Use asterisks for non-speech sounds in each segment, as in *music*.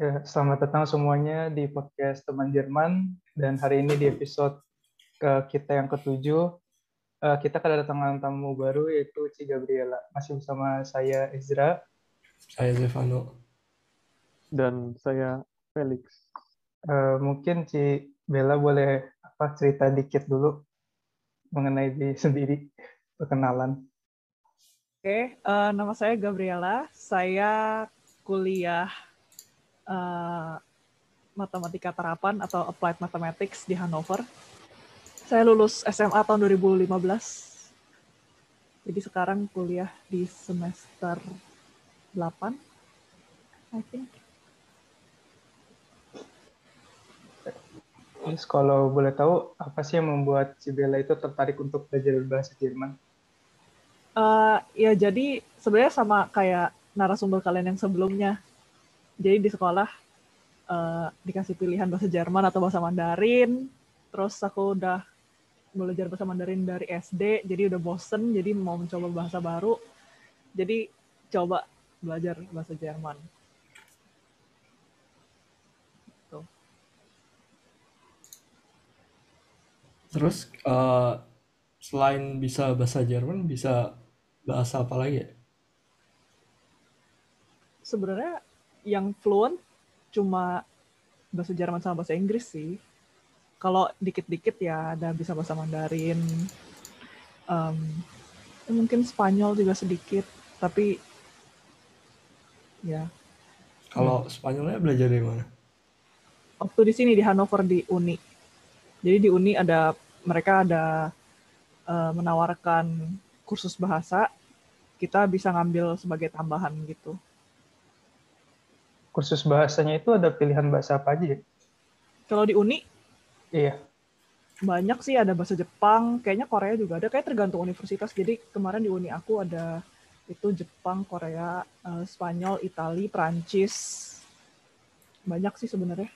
Ya, selamat datang semuanya di podcast Teman Jerman dan hari ini di episode ke kita yang ketujuh uh, kita kedatangan tamu baru yaitu Ci Gabriela. Masih bersama saya Ezra, saya Zevano, dan saya Felix. Uh, mungkin Ci Bella boleh apa cerita dikit dulu mengenai diri sendiri, perkenalan. Oke, uh, nama saya Gabriela. Saya kuliah uh, matematika terapan atau applied mathematics di Hanover. Saya lulus SMA tahun 2015. Jadi sekarang kuliah di semester 8, I think. Terus kalau boleh tahu, apa sih yang membuat si Bella itu tertarik untuk belajar bahasa Jerman? Uh, ya jadi sebenarnya sama kayak narasumber kalian yang sebelumnya jadi di sekolah uh, dikasih pilihan bahasa Jerman atau bahasa Mandarin. Terus aku udah belajar bahasa Mandarin dari SD jadi udah bosen jadi mau mencoba bahasa baru. Jadi coba belajar bahasa Jerman. Tuh. terus uh, selain bisa bahasa Jerman bisa bahasa apa lagi ya? Sebenarnya yang fluent cuma bahasa Jerman sama bahasa Inggris sih. Kalau dikit-dikit ya ada bisa bahasa Mandarin. Um, mungkin Spanyol juga sedikit, tapi ya. Kalau Spanyolnya belajar dari mana? Waktu di sini di Hanover di Uni. Jadi di Uni ada mereka ada uh, menawarkan kursus bahasa. Kita bisa ngambil sebagai tambahan gitu kursus bahasanya itu ada pilihan bahasa apa aja ya? Kalau di Uni? Iya. Banyak sih, ada bahasa Jepang, kayaknya Korea juga ada, kayak tergantung universitas. Jadi kemarin di Uni aku ada itu Jepang, Korea, uh, Spanyol, Itali, Prancis. Banyak sih sebenarnya.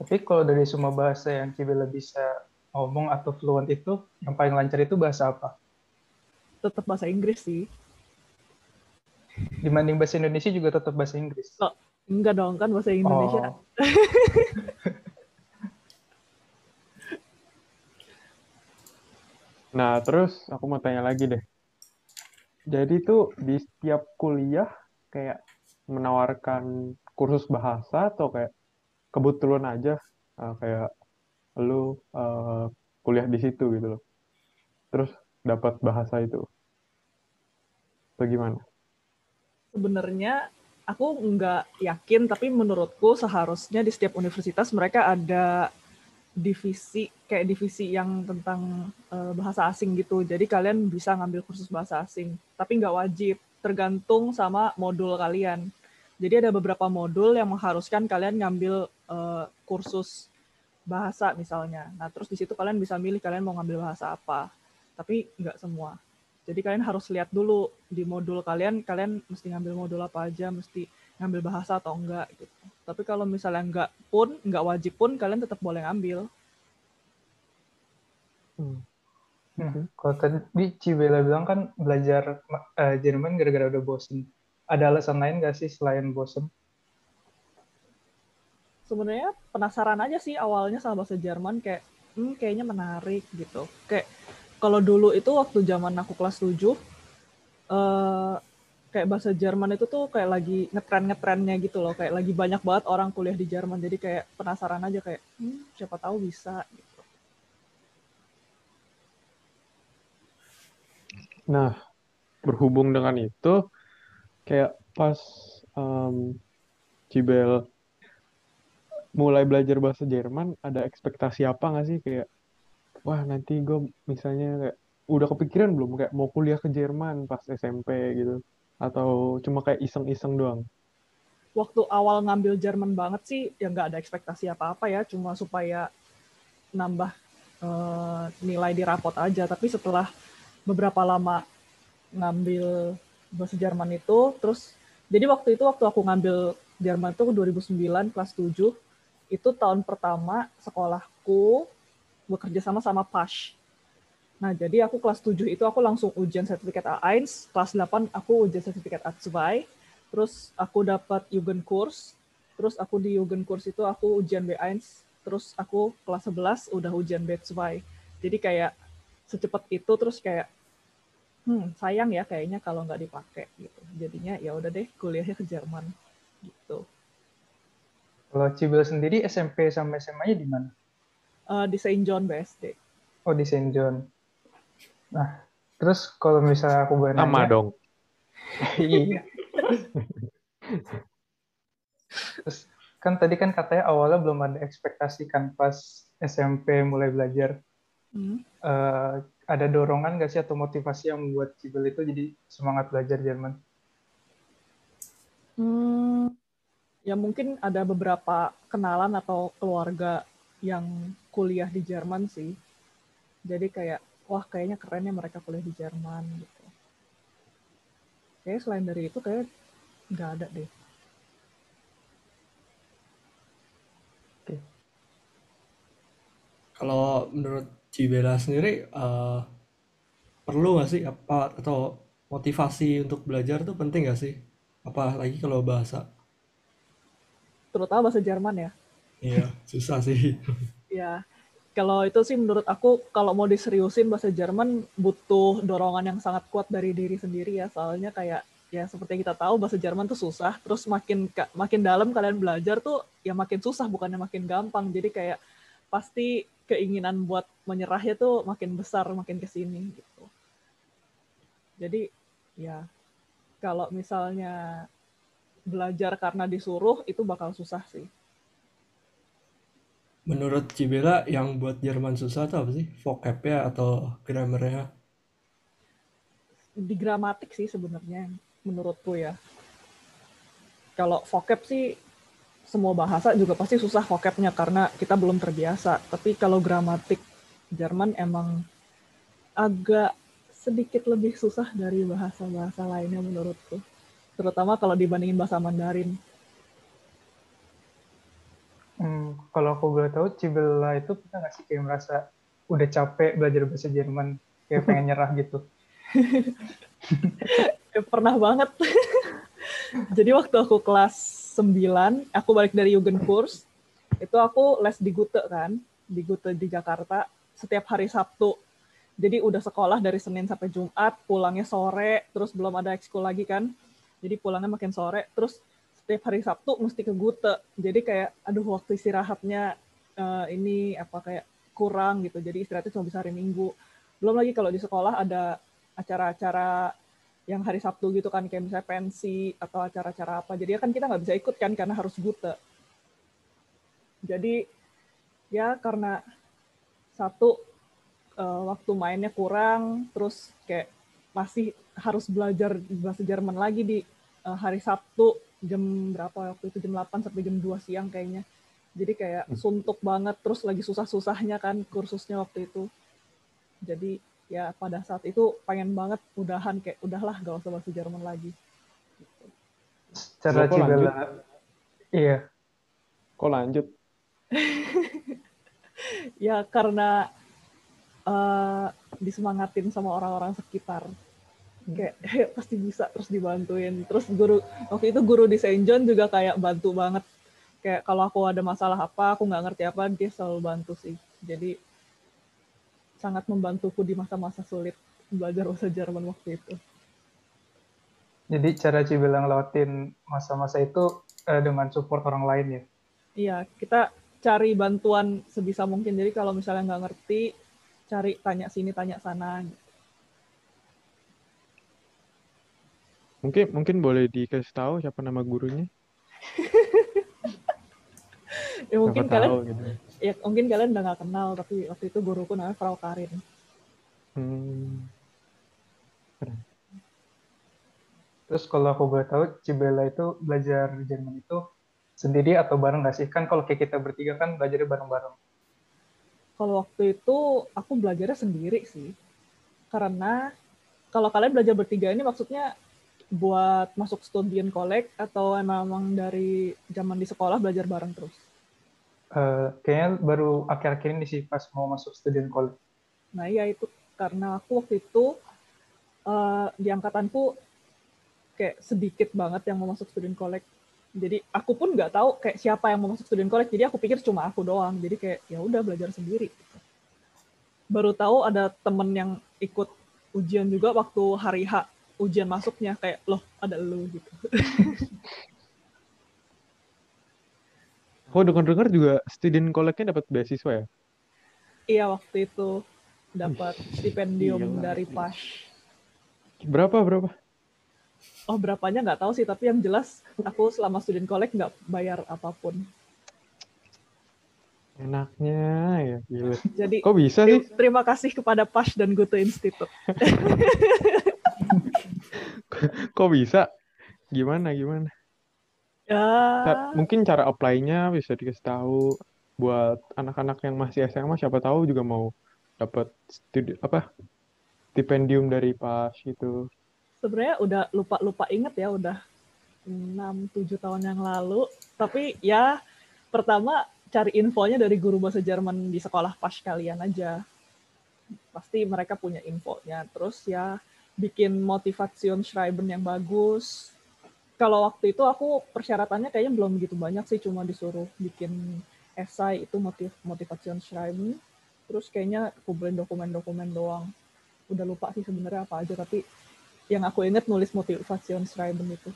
Tapi kalau dari semua bahasa yang Cibela bisa ngomong atau fluent itu, yang paling lancar itu bahasa apa? Tetap bahasa Inggris sih dibanding bahasa Indonesia juga tetap bahasa Inggris. Oh, enggak dong kan bahasa Indonesia. Oh. *laughs* nah, terus aku mau tanya lagi deh. Jadi tuh di setiap kuliah kayak menawarkan kursus bahasa atau kayak kebetulan aja uh, kayak lu uh, kuliah di situ gitu loh. Terus dapat bahasa itu. Bagaimana? Sebenarnya aku nggak yakin, tapi menurutku seharusnya di setiap universitas mereka ada divisi kayak divisi yang tentang uh, bahasa asing gitu. Jadi kalian bisa ngambil kursus bahasa asing, tapi nggak wajib, tergantung sama modul kalian. Jadi ada beberapa modul yang mengharuskan kalian ngambil uh, kursus bahasa misalnya. Nah terus di situ kalian bisa milih kalian mau ngambil bahasa apa, tapi nggak semua. Jadi kalian harus lihat dulu di modul kalian, kalian mesti ngambil modul apa aja, mesti ngambil bahasa atau enggak gitu. Tapi kalau misalnya enggak pun, enggak wajib pun, kalian tetap boleh ngambil. Hmm. Hmm. Kalau tadi Cibela bilang kan belajar uh, Jerman gara-gara udah bosen. Ada alasan lain nggak sih selain bosen? Sebenarnya penasaran aja sih awalnya sama bahasa Jerman kayak, hmm, kayaknya menarik gitu. Kayak kalau dulu itu waktu zaman aku kelas 7 uh, eh, kayak bahasa Jerman itu tuh kayak lagi ngetren-ngetrennya gitu loh. Kayak lagi banyak banget orang kuliah di Jerman. Jadi kayak penasaran aja kayak hmm, siapa tahu bisa. Gitu. Nah, berhubung dengan itu kayak pas um, Cibel mulai belajar bahasa Jerman ada ekspektasi apa nggak sih? Kayak wah nanti gue misalnya kayak udah kepikiran belum? Kayak mau kuliah ke Jerman pas SMP gitu. Atau cuma kayak iseng-iseng doang? Waktu awal ngambil Jerman banget sih ya nggak ada ekspektasi apa-apa ya. Cuma supaya nambah uh, nilai di rapot aja. Tapi setelah beberapa lama ngambil bahasa Jerman itu terus jadi waktu itu waktu aku ngambil Jerman itu 2009 kelas 7 itu tahun pertama sekolahku bekerja sama sama PASH. Nah, jadi aku kelas 7 itu aku langsung ujian sertifikat A1, kelas 8 aku ujian sertifikat A2, terus aku dapat Jugendkurs, terus aku di Jugendkurs itu aku ujian B1, terus aku kelas 11 udah ujian B2. Jadi kayak secepat itu terus kayak hmm sayang ya kayaknya kalau nggak dipakai gitu. Jadinya ya udah deh kuliahnya ke Jerman gitu. Kalau Cibel sendiri SMP sama SMA-nya di mana? Uh, di Saint John BSD. Oh di Saint John. Nah, terus kalau misalnya aku boleh Sama nanya, dong. *laughs* iya. Terus kan tadi kan katanya awalnya belum ada ekspektasi kan pas SMP mulai belajar. Hmm. Eh, ada dorongan nggak sih atau motivasi yang membuat Cibel itu jadi semangat belajar Jerman? Hmm, ya mungkin ada beberapa kenalan atau keluarga yang kuliah di Jerman sih. Jadi kayak, wah kayaknya keren ya mereka kuliah di Jerman gitu. Kayaknya selain dari itu kayak nggak ada deh. Kalau menurut Cibela sendiri eh, perlu nggak sih apa atau motivasi untuk belajar tuh penting nggak sih? Apalagi kalau bahasa. Terutama bahasa Jerman ya. Iya, susah sih. *laughs* Ya, kalau itu sih menurut aku kalau mau diseriusin bahasa Jerman butuh dorongan yang sangat kuat dari diri sendiri ya. Soalnya kayak ya seperti kita tahu bahasa Jerman tuh susah. Terus makin makin dalam kalian belajar tuh ya makin susah bukannya makin gampang. Jadi kayak pasti keinginan buat menyerahnya tuh makin besar makin ke sini gitu. Jadi ya kalau misalnya belajar karena disuruh itu bakal susah sih. Menurut Cibela yang buat Jerman susah tuh apa sih? Vocab-nya atau grammar-nya? di gramatik sih sebenarnya menurutku ya. Kalau vocab sih semua bahasa juga pasti susah vocabnya karena kita belum terbiasa. Tapi kalau gramatik Jerman emang agak sedikit lebih susah dari bahasa-bahasa lainnya menurutku. Terutama kalau dibandingin bahasa Mandarin. Hmm, kalau aku boleh tahu, Cibela itu pernah nggak sih kayak merasa udah capek belajar bahasa Jerman, kayak pengen nyerah gitu? *laughs* Pernah banget. *laughs* Jadi waktu aku kelas 9, aku balik dari Jugendkurs, itu aku les di Gute kan, di Gute di Jakarta, setiap hari Sabtu. Jadi udah sekolah dari Senin sampai Jumat, pulangnya sore, terus belum ada ekskul lagi kan. Jadi pulangnya makin sore, terus setiap hari Sabtu mesti ke Gute. Jadi kayak, aduh waktu istirahatnya eh, ini apa kayak kurang gitu. Jadi istirahatnya cuma bisa hari Minggu. Belum lagi kalau di sekolah ada acara-acara yang hari Sabtu gitu kan kayak misalnya pensi atau acara-acara apa jadi kan kita nggak bisa ikut kan karena harus gute jadi ya karena satu eh, waktu mainnya kurang terus kayak masih harus belajar bahasa Jerman lagi di eh, hari Sabtu jam berapa waktu itu jam 8 sampai jam 2 siang kayaknya jadi kayak suntuk banget terus lagi susah-susahnya kan kursusnya waktu itu jadi ya pada saat itu pengen banget udahan kayak udahlah gak usah bahasa Jerman lagi. Cara Cibela, lanjut? iya, Kok lanjut? *laughs* Ya karena eh, disemangatin sama orang-orang sekitar. Kayak *laughs* "Hei, pasti bisa terus dibantuin. Terus guru waktu itu guru di Saint John juga kayak bantu banget. Kayak kalau aku ada masalah apa, aku nggak ngerti apa, dia selalu bantu sih. Jadi sangat membantuku di masa-masa sulit belajar bahasa Jerman waktu itu. jadi cara Cibela ngelewatin masa-masa itu eh, dengan support orang lain ya. Iya, kita cari bantuan sebisa mungkin. Jadi kalau misalnya nggak ngerti, cari tanya sini, tanya sana. Mungkin mungkin boleh dikasih tahu siapa nama gurunya? Ya mungkin Siapa kalian, tahu gitu. ya mungkin kalian udah nggak kenal, tapi waktu itu guruku namanya Frau Karin. Hmm. Terus kalau aku boleh tahu, Cibela itu belajar Jerman itu sendiri atau bareng nggak sih? Kan kalau kayak kita bertiga kan belajarnya bareng-bareng. Kalau waktu itu aku belajarnya sendiri sih. Karena kalau kalian belajar bertiga ini maksudnya buat masuk student college atau emang dari zaman di sekolah belajar bareng terus? Eh, kayaknya baru akhir-akhir ini sih pas mau masuk student college. Nah iya itu karena aku waktu itu eh, di angkatanku kayak sedikit banget yang mau masuk student collect jadi aku pun nggak tahu kayak siapa yang mau masuk student collect jadi aku pikir cuma aku doang jadi kayak ya udah belajar sendiri baru tahu ada temen yang ikut ujian juga waktu hari H ujian masuknya kayak loh ada lu gitu *laughs* Oh, dengar-dengar juga student collect-nya dapat beasiswa ya? iya waktu itu dapat stipendium gila, dari. PAS Berapa, berapa? oh berapanya nggak tahu sih tapi yang jelas aku selama student collect nggak bayar apa pun Enaknya ya, gila. jadi Kok bisa sih? Ter- Terima kasih kepada PAS dan Goethe Institute. *laughs* *laughs* Kok bisa? Gimana, gimana? Ya, Ca- mungkin cara apply-nya bisa dikasih tahu buat anak-anak yang masih SMA siapa tahu juga mau dapat studi apa stipendium dari PAS gitu. sebenarnya udah lupa-lupa inget ya, udah 6-7 tahun yang lalu. Tapi ya, pertama cari infonya dari guru bahasa Jerman di sekolah PAS kalian aja. Pasti mereka punya infonya. Terus ya, bikin motivation schreiben yang bagus. Kalau waktu itu aku persyaratannya kayaknya belum begitu banyak sih, cuma disuruh bikin esai itu motiv motivation schreiben. Terus kayaknya kumpulin dokumen-dokumen doang. Udah lupa sih sebenarnya apa aja, tapi yang aku inget nulis motivation schreiben itu.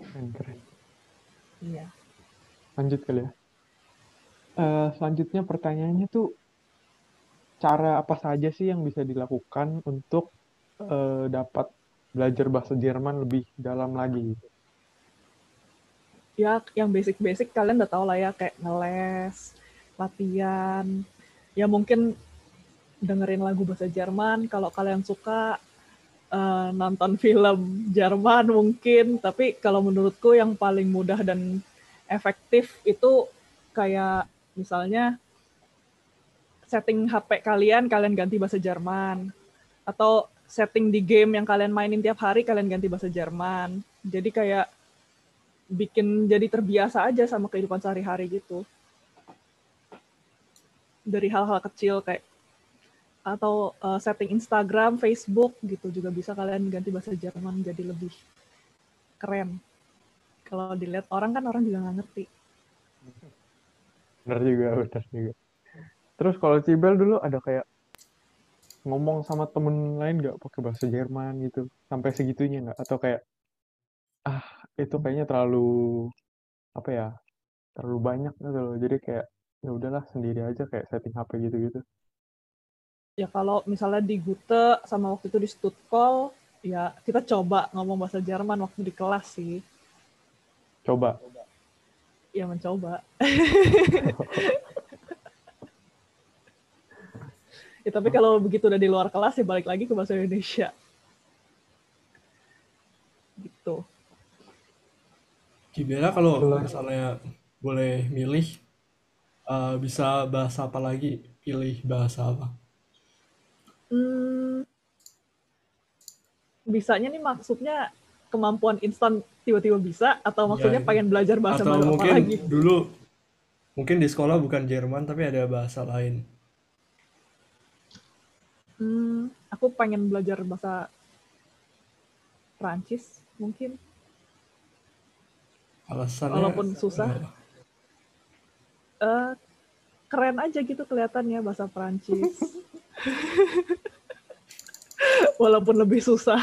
Keren, keren. Iya. Lanjut kali ya. Eh, selanjutnya pertanyaannya tuh cara apa saja sih yang bisa dilakukan untuk eh, dapat belajar bahasa Jerman lebih dalam lagi? ya yang basic-basic kalian udah tau lah ya kayak ngeles, latihan, ya mungkin dengerin lagu bahasa Jerman. Kalau kalian suka eh, nonton film Jerman mungkin, tapi kalau menurutku yang paling mudah dan efektif itu kayak misalnya setting HP kalian, kalian ganti bahasa Jerman. Atau setting di game yang kalian mainin tiap hari, kalian ganti bahasa Jerman. Jadi kayak bikin jadi terbiasa aja sama kehidupan sehari-hari gitu. Dari hal-hal kecil kayak atau uh, setting Instagram, Facebook gitu juga bisa kalian ganti bahasa Jerman jadi lebih keren. Kalau dilihat orang kan orang juga nggak ngerti. Bener juga, bener juga. Terus kalau Cibel dulu ada kayak ngomong sama temen lain nggak pakai bahasa Jerman gitu, sampai segitunya nggak? Atau kayak ah itu kayaknya terlalu apa ya, terlalu banyak gitu loh. Jadi kayak ya udahlah sendiri aja kayak setting HP gitu-gitu. Ya kalau misalnya di Gute sama waktu itu di Stuttgart, ya kita coba ngomong bahasa Jerman waktu di kelas sih. Coba. Ya mencoba. *laughs* ya tapi kalau begitu udah di luar kelas ya balik lagi ke bahasa Indonesia. Gitu. Kibera kalau misalnya boleh milih eh, bisa bahasa apa lagi? Pilih bahasa apa? Hmm, bisanya nih maksudnya kemampuan instan tiba-tiba bisa atau maksudnya Ya, pengen belajar bahasa Atau baru apa mungkin lagi? dulu mungkin di sekolah bukan Jerman tapi ada bahasa lain. Hmm, aku pengen belajar bahasa Prancis mungkin. Alasannya Walaupun susah. Eh, keren aja gitu kelihatannya bahasa Prancis. *laughs* Walaupun lebih susah.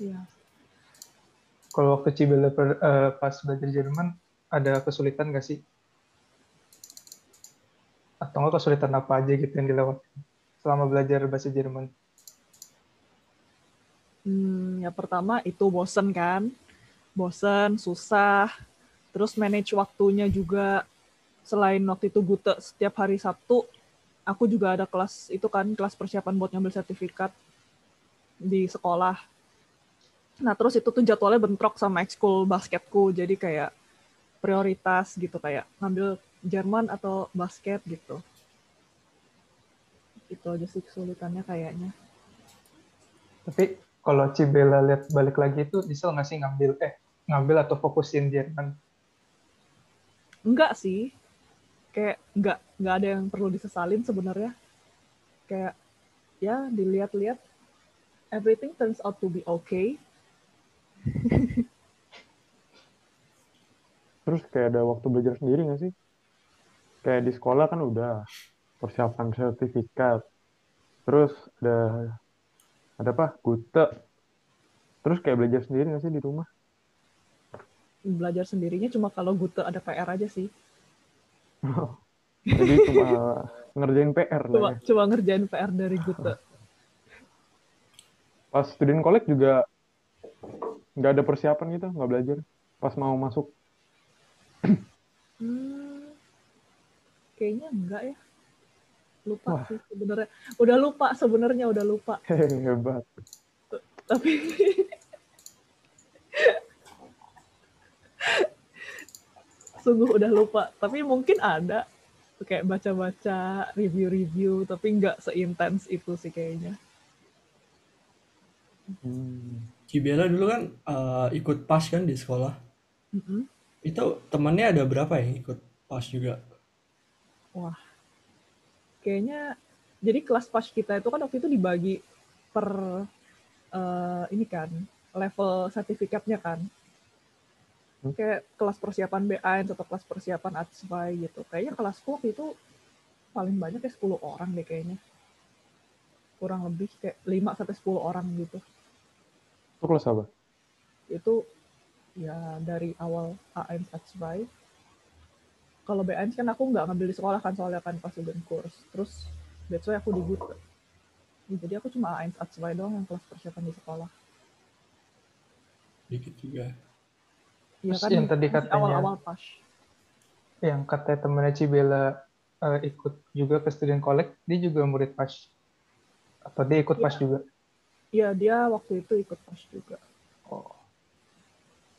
Iya. Kalau waktu Cibela per- eh, pas belajar Jerman, ada kesulitan nggak sih? Atau nggak kesulitan apa aja gitu yang dilewati selama belajar bahasa Jerman? Hmm, ya pertama itu bosen kan, bosen, susah, terus manage waktunya juga. Selain waktu itu Gute setiap hari Sabtu, aku juga ada kelas itu kan kelas persiapan buat ngambil sertifikat di sekolah. Nah terus itu tuh jadwalnya bentrok sama ekskul basketku, jadi kayak prioritas gitu kayak ngambil Jerman atau basket gitu. Itu aja sih kesulitannya kayaknya. Tapi kalau Cibela lihat balik lagi itu bisa nggak sih ngambil eh ngambil atau fokusin Jerman? enggak sih kayak enggak enggak ada yang perlu disesalin sebenarnya kayak ya dilihat-lihat everything turns out to be okay. Terus kayak ada waktu belajar sendiri nggak sih? Kayak di sekolah kan udah persiapan sertifikat. Terus ada ada apa? Gute. Terus kayak belajar sendiri nggak sih di rumah? Belajar sendirinya cuma kalau gute ada PR aja sih. Jadi cuma ngerjain PR lah Cuma, ya. cuma ngerjain PR dari gute. Pas student collect juga nggak ada persiapan gitu, nggak belajar. Pas mau masuk. Hmm, kayaknya enggak ya. Lupa Wah. sih sebenarnya. Udah lupa sebenarnya udah lupa. *laughs* Hebat. Tapi *laughs* sungguh udah lupa. Tapi mungkin ada kayak baca-baca review-review tapi nggak seintens itu sih kayaknya. Hmm. Cibela dulu kan eh, ikut PAS kan di sekolah. Mm-mm. Itu temannya ada berapa yang ikut PAS juga? Wah, kayaknya jadi kelas pas kita itu kan waktu itu dibagi per eh, ini kan level sertifikatnya kan. Hmm. Kayak kelas persiapan B1 atau kelas persiapan ATSVAI gitu. Kayaknya kelasku waktu itu paling banyak kayak 10 orang deh kayaknya. Kurang lebih kayak 5 sampai 10 orang gitu. Itu kelas apa? Itu ya dari awal A1 ATSVAI. Kalau B1 kan aku nggak ngambil di sekolah kan soalnya kan pas student course. Terus that's why aku di Gute. Ya, Jadi aku cuma A1 ATSVAI doang yang kelas persiapan di sekolah. Dikit juga. Iya Terus yang tadi katanya- awal-awal pas. Yang katanya temennya Cibela eh, ikut juga ke student collect, dia juga murid PAS. Atau dia ikut PAS juga? Iya dia waktu itu ikut pas juga. Oh.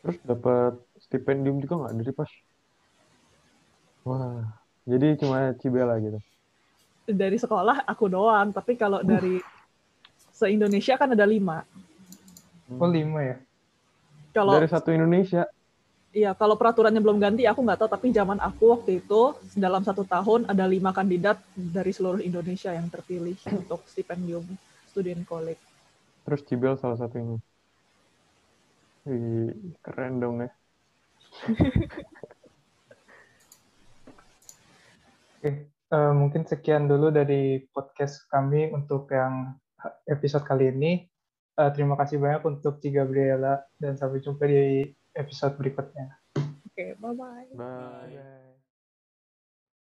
Terus dapat stipendium juga nggak dari pas? Wah, jadi cuma Cibela gitu. Dari sekolah aku doang, tapi kalau dari se-Indonesia kan ada lima. Oh, lima ya? Kalau Dari satu Indonesia. Iya, kalau peraturannya belum ganti, aku nggak tahu. Tapi zaman aku waktu itu, dalam satu tahun ada lima kandidat dari seluruh Indonesia yang terpilih *coughs* untuk stipendium student college. Terus Cibel salah satunya. Wih, keren dong ya. *laughs* Oke, eh, mungkin sekian dulu dari podcast kami untuk yang episode kali ini. Eh, terima kasih banyak untuk Ci Gabriela dan sampai jumpa di episode berikutnya. Oke, bye-bye. Bye. Bye.